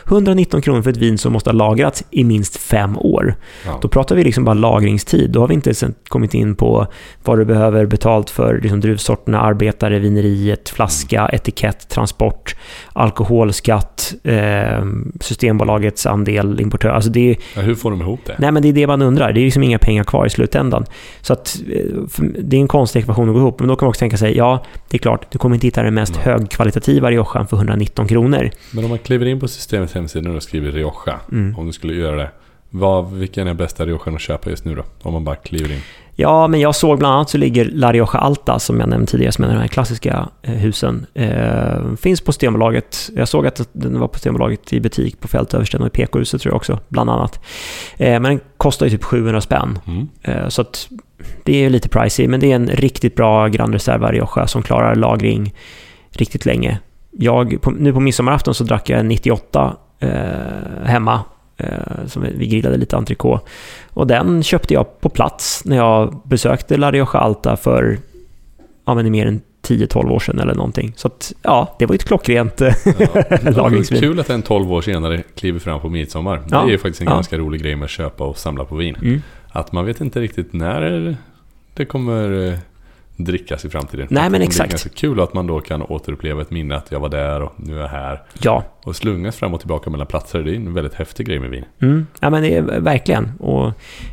119 kronor för ett vin som måste ha lagrats i minst fem år. Ja. Då pratar vi liksom bara lagringstid. Då har vi inte ens kommit in på vad du behöver betalt för liksom druvsorterna, arbetare, vineriet, flaska, etikett, transport, alkoholskatt, eh, Systembolagets andel, importör. Alltså det är, Ja, hur får de ihop det? nej men det är det man undrar. Det är liksom inga pengar kvar i slutändan. Så att, eh, det är en konstig ekvation att gå ihop. Men då kan man också tänka sig, ja, det är klart, du kommer inte hitta den mest Nej. högkvalitativa Riojan för 119 kronor. Men om man kliver in på systemets hemsida och skriver Rioja. Mm. Om du skulle göra det. Vad, vilken är bästa Riojan att köpa just nu då? Om man bara kliver in. Ja, men jag såg bland annat så ligger La Rioja Alta, som jag nämnde tidigare, som är de här klassiska eh, husen. Eh, finns på Systembolaget. Jag såg att den var på Systembolaget i butik på Fältöversten och i PK-huset tror jag också, bland annat. Eh, men den kostar ju typ 700 spänn. Mm. Eh, så att det är lite pricey, men det är en riktigt bra Grand Reserva Rioja som klarar lagring riktigt länge. Jag, på, nu på midsommarafton så drack jag en 98 eh, hemma. Eh, som vi grillade lite entrecote. Och den köpte jag på plats när jag besökte La Rioja Alta för ja, men mer än 10-12 år sedan eller någonting. Så att, ja, det var ju ett klockrent Ja. *laughs* lagringsvin. Kul att en 12 år senare kliver fram på midsommar. Ja. Det är ju faktiskt en Ja. ganska rolig grej med att köpa och samla på vin. Mm. Att man vet inte riktigt när det kommer eh, drickas i framtiden. Nej, men det exakt. blir ganska kul att man då kan återuppleva ett minne att jag var där och nu är jag här. Ja, Och slungas fram och tillbaka mellan platser. Det är en väldigt häftig grej med vin. mm. ja, men det är verkligen. Och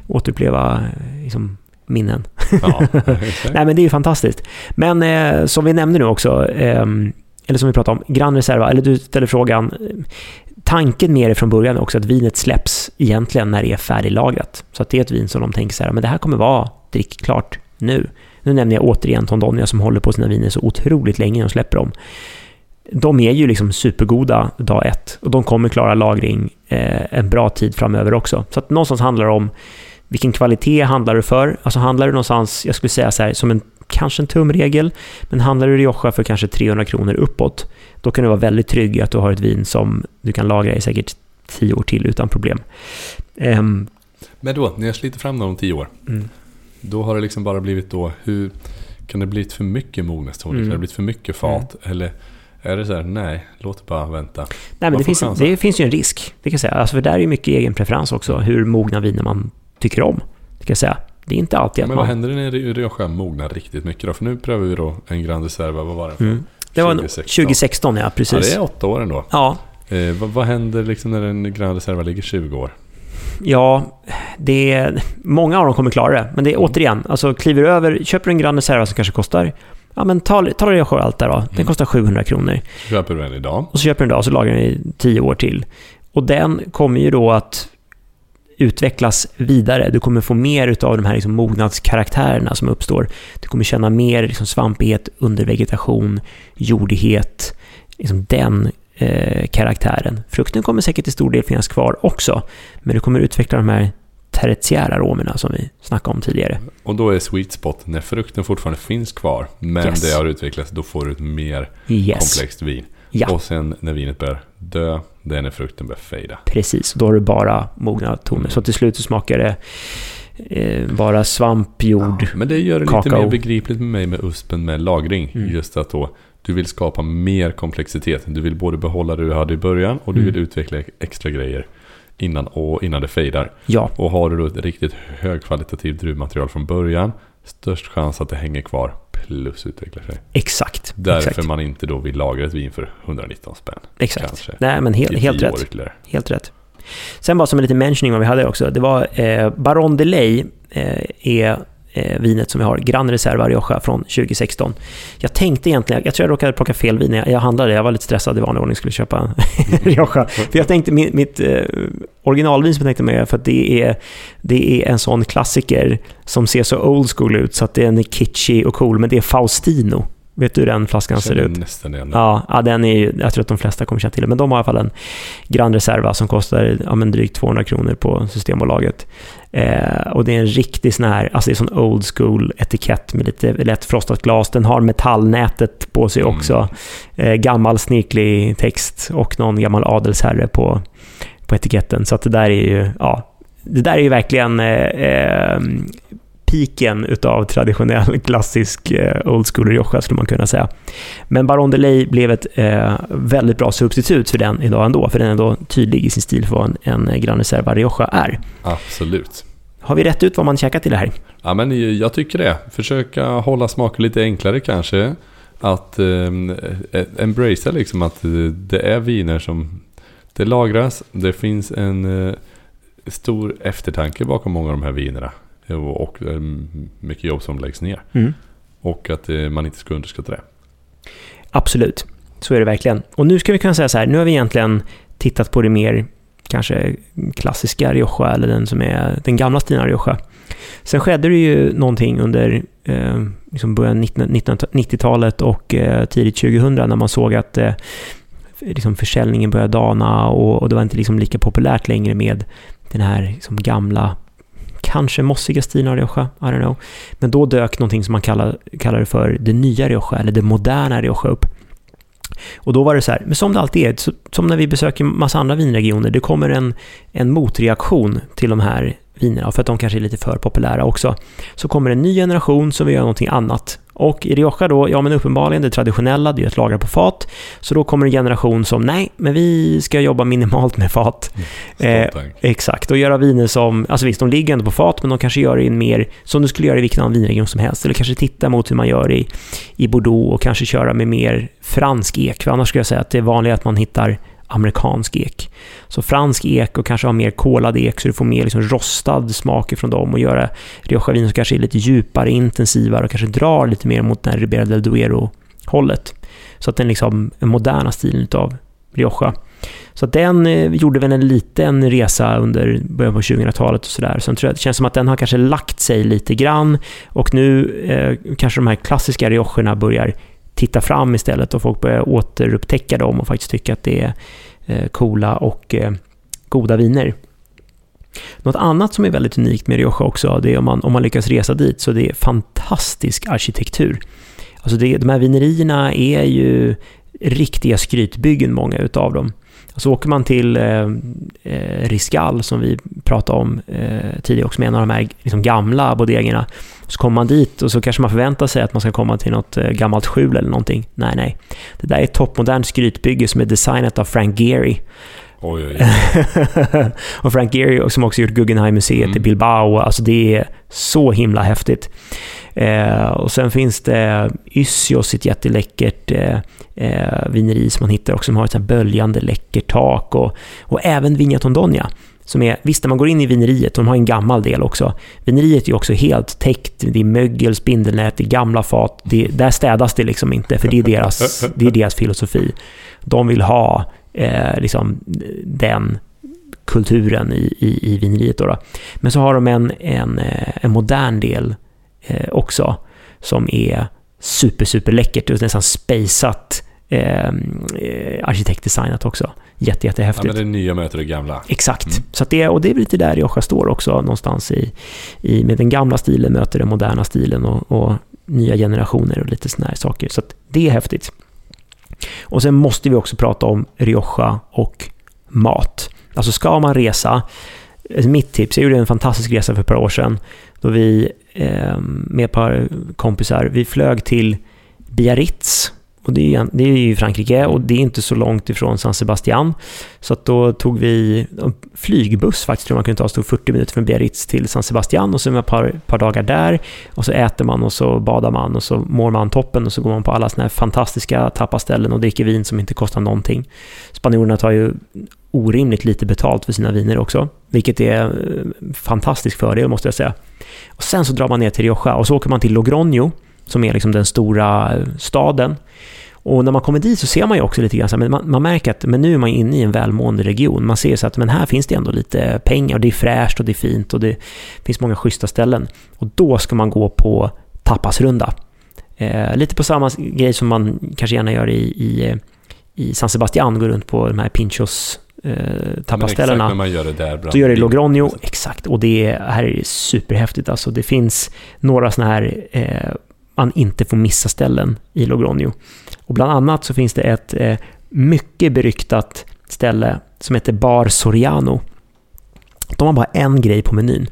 återuppleva eh, liksom, minnen. Ja. *laughs* Nej, men det är ju fantastiskt. Men eh, som vi nämnde nu också, ehm, eller som vi pratade om, Gran Reserva, eller du ställer frågan, eh, tanken med det från början är också att vinet släpps egentligen när det är färdiglagrat. Så att det är ett vin som de tänker så här, men det här kommer vara drickklart nu. Nu nämner jag återigen Tondonia som håller på sina viner så otroligt länge och släpper dem. De är ju liksom supergoda dag ett och de kommer klara lagring eh, en bra tid framöver också. Så att någonstans handlar det om vilken kvalitet handlar du för? Alltså handlar du någonstans, jag skulle säga så här, som en kanske en tumregel, men handlar du Rioja för kanske 300 kronor uppåt, då kan du vara väldigt trygg i att du har ett vin som du kan lagra i säkert 10 år till utan problem. Um, men då, när jag sliter fram dem om 10 år, mm. Då har det liksom bara blivit då, hur kan det blivit för mycket mognadsstorlek? Mm. Kan det blivit för mycket fat? Mm. Eller är det så här, nej, låt det bara vänta? Nej, men det finns, det finns ju en risk, det kan jag säga. Alltså, för där är ju mycket egen preferens också, mm. hur mogna viner man tycker om. Det kan jag säga. Det är inte alltid att Men vad händer när Rioja mognar riktigt mycket då? För nu prövar vi då en Grand Reserva, vad var den för? Mm. Det var 2016. 2016, ja precis. Ja, det är åtta år ändå. Ja. Eh, vad, vad, händer liksom när en Grand Reserva ligger 20 år? Ja, det är, många av dem kommer klara det. Men det är mm. återigen, alltså kliver du över, köper du en Grand Reserva som kanske kostar Ja men ta, ta det allt där då. Den mm. kostar 700 kronor. Köper du en idag. Och så köper du en idag och så lagrar den i 10 år till. Och den kommer ju då att utvecklas vidare. Du kommer få mer av de här liksom mognadskaraktärerna som uppstår. Du kommer känna mer liksom svampighet, undervegetation, jordighet, liksom den eh, karaktären. Frukten kommer säkert till stor del finnas kvar också, men du kommer utveckla de här tertiära aromerna som vi snackade om tidigare. Och då är sweet spot när frukten fortfarande finns kvar, men yes. det har utvecklats, då får du ett mer yes. komplext vin. Ja. Och sen när vinet börjar dö, det är när frukten börjar fejda. Precis, då har du bara mogna toner. Mm. Så till slut så smakar det eh, bara svamp, jord, ja, Men det gör det kakao. lite mer begripligt med mig med USPen med lagring. Mm. Just att då du vill skapa mer komplexitet. Du vill både behålla det du hade i början och du mm. vill utveckla extra grejer innan, och innan det fejdar. Ja. Och har du då ett riktigt högkvalitativt druvmaterial från början, störst chans att det hänger kvar plus utvecklar sig. Exakt. Därför exakt. man inte då vill lagra ett vin för 119 spänn. Exakt. Kanske. Nej, men helt, helt rätt. Ytterligare. Helt rätt. Sen bara som en liten mentioning vad vi hade också. Det var eh, Baron de Ley eh, är vinet som vi har, Gran Reserva Rioja från 2016. Jag tänkte egentligen, jag tror jag råkade plocka fel vin när jag handlade, jag var lite stressad i vanlig ordning skulle köpa *laughs* Rioja. För jag tänkte, mitt, mitt eh, originalvin som jag tänkte med, för att det är, det är en sån klassiker som ser så old school ut så att den är kitschy och cool, men det är Faustino. Vet du hur den flaskan ser ut? Nästan igen. Ja, ja, den är ju, jag tror att de flesta kommer känna till det, men de har i alla fall en Grand Reserva som kostar ja, men drygt 200 kronor på Systembolaget. Eh, och det är en riktig sån här, alltså det är sån old school etikett med lite lätt frostat glas. Den har metallnätet på sig mm. också. Eh, gammal snirklig text och någon gammal adelsherre på, på etiketten. Så att det där är ju, ja, det där är ju verkligen eh, eh piken utav traditionell klassisk eh, old school Rioja skulle man kunna säga. Men Baron de Ley blev ett eh, väldigt bra substitut för den idag ändå, för den är ändå tydlig i sin stil för vad en, en Gran Reserva Rioja är. Absolut. Har vi rätt ut vad man käkar till det här? Ja, men jag tycker det. Försöka hålla smaken lite enklare kanske. Att eh, embracea liksom att det är viner som det lagras. Det finns en eh, stor eftertanke bakom många av de här vinerna och eh, mycket jobb som läggs ner. Mm. Och att eh, man inte ska underskatta det. Absolut, så är det verkligen. Och nu ska vi kunna säga så här, nu har vi egentligen tittat på det mer kanske klassiska Rioja eller den som är den gamla stilen Rioja. Sen skedde det ju någonting under eh, liksom början 1990-talet och eh, tidigt 2000 när man såg att eh, liksom försäljningen började dana och, och, det var inte liksom lika populärt längre med den här liksom gamla kanske mossiga stilen Rioja, I don't know. Men då dök någonting som man kallar, kallar det för det nya Rioja, eller det moderna Rioja upp. Och då var det så här, men som det alltid är, som när vi besöker massa andra vinregioner, det kommer en, en motreaktion till de här vinerna, för att de kanske är lite för populära också. Så kommer en ny generation som vill göra någonting annat. Och i Rioja då, ja men uppenbarligen det traditionella, det är att lagra på fat. Så då kommer en generation som, nej, men vi ska jobba minimalt med fat. Mm, eh, exakt, och göra viner som, alltså visst, de ligger ändå på fat, men de kanske gör det in mer, som du skulle göra i vilken annan vinregion som helst. Eller kanske titta mot hur man gör i, i Bordeaux och kanske köra med mer fransk ek. För annars skulle jag säga att det är vanligt att man hittar amerikansk ek. Så fransk ek och kanske ha mer kolad ek så du får mer liksom rostad smak från dem och göra Rioja-vin som kanske är lite djupare, intensivare och kanske drar lite mer mot den Ribera del Duero-hållet. Så att den liksom moderna stilen av Rioja. Så den eh, gjorde väl en liten resa under början på 2000-talet och sådär. Sen tror jag det känns som att den har kanske lagt sig lite grann och nu eh, kanske de här klassiska Riojorna börjar titta fram istället och folk börjar återupptäcka dem och faktiskt tycka att det är eh, coola och eh, goda viner. Något annat som är väldigt unikt med Rioja också, det är om man, om man lyckas resa dit, så det är fantastisk arkitektur. Alltså det, de här vinerierna är ju riktiga skrytbyggen, många utav dem. Så åker man till eh, eh, Riscal, som vi pratade om eh, tidigare också, med en av de här liksom, gamla bodegerna. Så kommer man dit och så kanske man förväntar sig att man ska komma till något eh, gammalt skjul eller någonting. Nej, nej. Det där är ett toppmodernt skrytbygge som är designat av Frank Gehry. Oj, oj, oj. *laughs* och Frank Gehry som också gjort Guggenheim-museet mm. i Bilbao. Alltså det är så himla häftigt. Eh, och sen finns det Ysios, ett jätteläckert eh, eh, vineri som man hittar också, som har ett så böljande läckert tak. Och, och även Vigna Tondonia. Som är, visst, när man går in i vineriet, de har en gammal del också. Vineriet är också helt täckt, det är mögel, spindelnät, det är gamla fat. Det, där städas det liksom inte, för det är deras, det är deras filosofi. De vill ha eh, liksom, den kulturen i, i, i vineriet. Då, då Men så har de en, en, eh, en modern del eh, också, som är super, super läckert och nästan spejsat eh, arkitektdesignat också. Jätte, jättehäftigt. Ja, men det nya möter det gamla. Exakt. Mm. Så det, och det är lite där Rioja står också, någonstans i, i, med den gamla stilen möter den moderna stilen och, och nya generationer och lite sådana här saker. Så det är häftigt. Och sen måste vi också prata om Rioja och mat. Alltså ska man resa, mitt tips, jag gjorde en fantastisk resa för ett par år sedan, då vi Ehm, med ett par kompisar, vi flög till Biarritz och det är, det är ju Frankrike och det är inte så långt ifrån San Sebastian. Så att då tog vi en flygbuss faktiskt, tror man kunde ta, stod 40 minuter från Biarritz till San Sebastian och så ett par, par dagar där. Och så äter man och så badar man och så mår man toppen och så går man på alla såna här fantastiska tapaställen och dricker vin som inte kostar någonting. Spanjorerna tar ju orimligt lite betalt för sina viner också, vilket är en fantastisk fördel måste jag säga. Och sen så drar man ner till Rioja och så åker man till Logroño, som är liksom den stora eh, staden. Och när man kommer dit så ser man ju också lite grann, men man, man, märker att men nu är man inne i en välmående region. Man ser så att men här finns det ändå lite pengar, och det är fräscht och det är fint och det finns många schyssta ställen. Och då ska man gå på tapasrunda. Eh, lite på samma grej som man kanske gärna gör i, i, eh, i San Sebastian, går runt på de här pinchos eh, tapasställena. Exakt, man gör det där. Så gör det i Logroño, exakt. Och det här är superhäftigt. Alltså, det finns några sådana här eh, man inte får missa ställen i Logroño. Och bland annat så finns det ett eh, mycket beryktat ställe som heter Bar Soriano. De har bara en grej på menyn.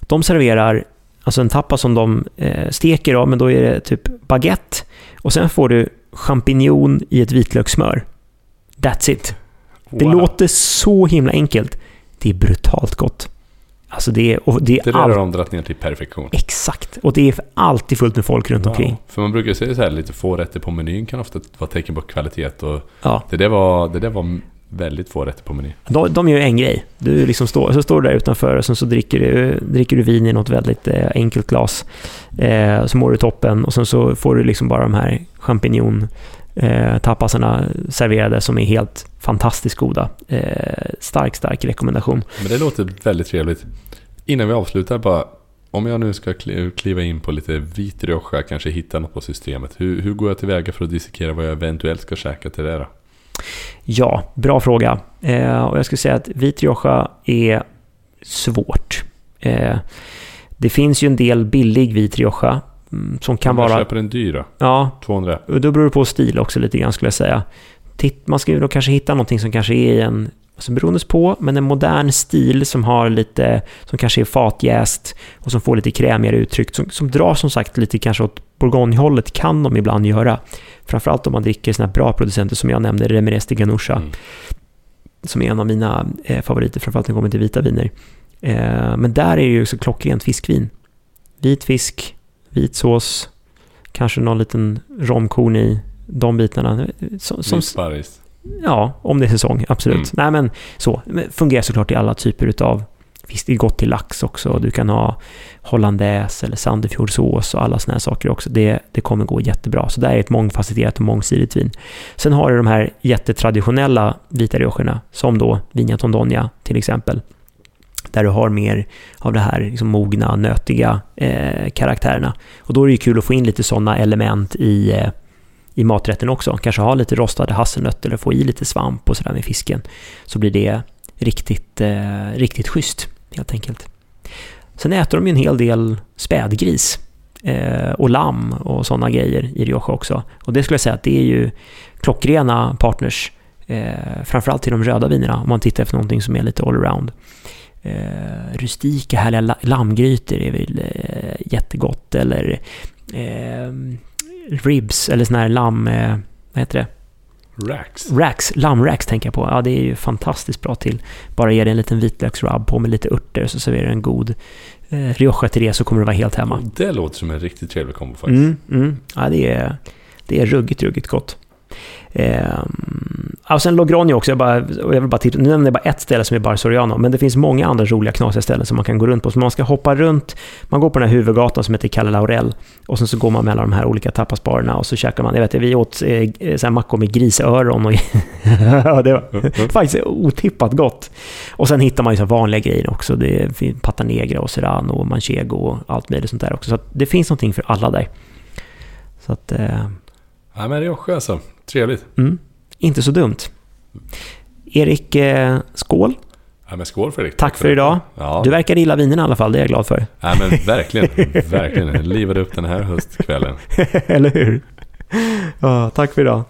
De serverar alltså en tappa som de eh, steker, då, men då är det typ baguette och sen får du champinjon i ett vitlökssmör. That's it. Det wow. låter så himla enkelt. Det är brutalt gott. Alltså det, är, och det, är det där all... har de dragit ner till perfektion. Exakt. Och det är alltid fullt med folk runt wow. omkring. För man brukar säga så här, lite få rätter på menyn kan ofta vara tecken på kvalitet. Och ja. det, där var, det där var väldigt få rätter på menyn. De, de gör en grej. Du liksom står, så står du där utanför och sen så dricker du, dricker du vin i något väldigt eh, enkelt glas. Eh, så mår du toppen och sen så får du liksom bara de här champinjon eh, tapasarna serverade som är helt fantastiskt goda. Eh, stark, stark rekommendation. Men det låter väldigt trevligt. Innan vi avslutar bara, om jag nu ska kliva in på lite vit rioja, kanske hitta något på systemet. Hur, hur går jag tillväga för att dissekera vad jag eventuellt ska käka till det då? Ja, bra fråga. Eh, och jag skulle säga att vit rioja är svårt. Eh, det finns ju en del billig vit rioja som kan vara... Man köper en dyr då? Ja. 200? Då beror det på stil också lite grann skulle jag säga. Man ska ju då kanske hitta någonting som kanske är en, alltså beroende på, men en modern stil som har lite, som kanske är fatjäst och som får lite krämigare uttryck, som, som drar som sagt lite kanske åt bourgognehållet kan de ibland göra. Framförallt om man dricker sådana här bra producenter som jag nämnde, Remeres de Ganoucha, mm. som är en av mina eh, favoriter, framförallt när det kommer till vita viner. Eh, men där är det ju så klockrent fiskvin. Vit fisk, vit sås, kanske någon liten romkorn i, de bitarna. Som, som, ja, om det är säsong, absolut. Mm. Nej, men så. Fungerar såklart i alla typer av Visst, det är gott till lax också. Du kan ha hollandaise eller sandefjordsås och alla såna här saker också. Det, det kommer gå jättebra. Så det är ett mångfacetterat och mångsidigt vin. Sen har du de här jättetraditionella vita riocherna, som då Vigna Tondonia till exempel. Där du har mer av det här liksom mogna, nötiga eh, karaktärerna. Och då är det ju kul att få in lite sådana element i, eh, i maträtten också. Kanske ha lite rostade hasselnötter eller få i lite svamp och sådär med fisken. Så blir det riktigt, eh, riktigt schysst helt enkelt. Sen äter de ju en hel del spädgris eh, och lamm och sådana grejer i Rioja också. Och det skulle jag säga att det är ju klockrena partners, eh, framförallt till de röda vinerna, om man tittar efter någonting som är lite allround. Eh, rustika härliga lammgrytor är väl eh, jättegott, eller eh, ribs, eller sån här lamm... Eh, vad heter det? Racks. Racks, lammracks tänker jag på. Ja, det är ju fantastiskt bra till. Bara ge det en liten vitlöksrub på med lite örter så serverar du en god eh, Rioja till det så kommer du vara helt hemma. Det låter som en riktigt trevlig kombo faktiskt. Mm, mm. Ja, det är, det är ruggigt, ruggigt gott. Eh, och sen Logroño också, jag, bara, jag vill bara titta, nu nämner jag bara ett ställe som är Bar Soriano, men det finns många andra roliga knasiga ställen som man kan gå runt på. Så man ska hoppa runt, man går på den här huvudgatan som heter Calle Laurel och sen så går man mellan de här olika tapasbarerna och så käkar man, jag vet vi åt eh, så här mackor med grisöron och *laughs* det var faktiskt otippat gott. Och sen hittar man ju så vanliga grejer också, det är pata negra och serrano och manchego och allt möjligt sånt där också. Så det finns någonting för alla där. Så att... Eh, Ja, men Rioja alltså. Trevligt. Mm. Inte så dumt. Erik, eh, skål. Ja, men skål Fredrik. Tack för idag. Ja. Du verkar gilla vinerna i alla fall, det är jag glad för. Ja, men *laughs* verkligen. verkligen. Livade upp den här höstkvällen. *laughs* Eller hur? Ja, tack för idag.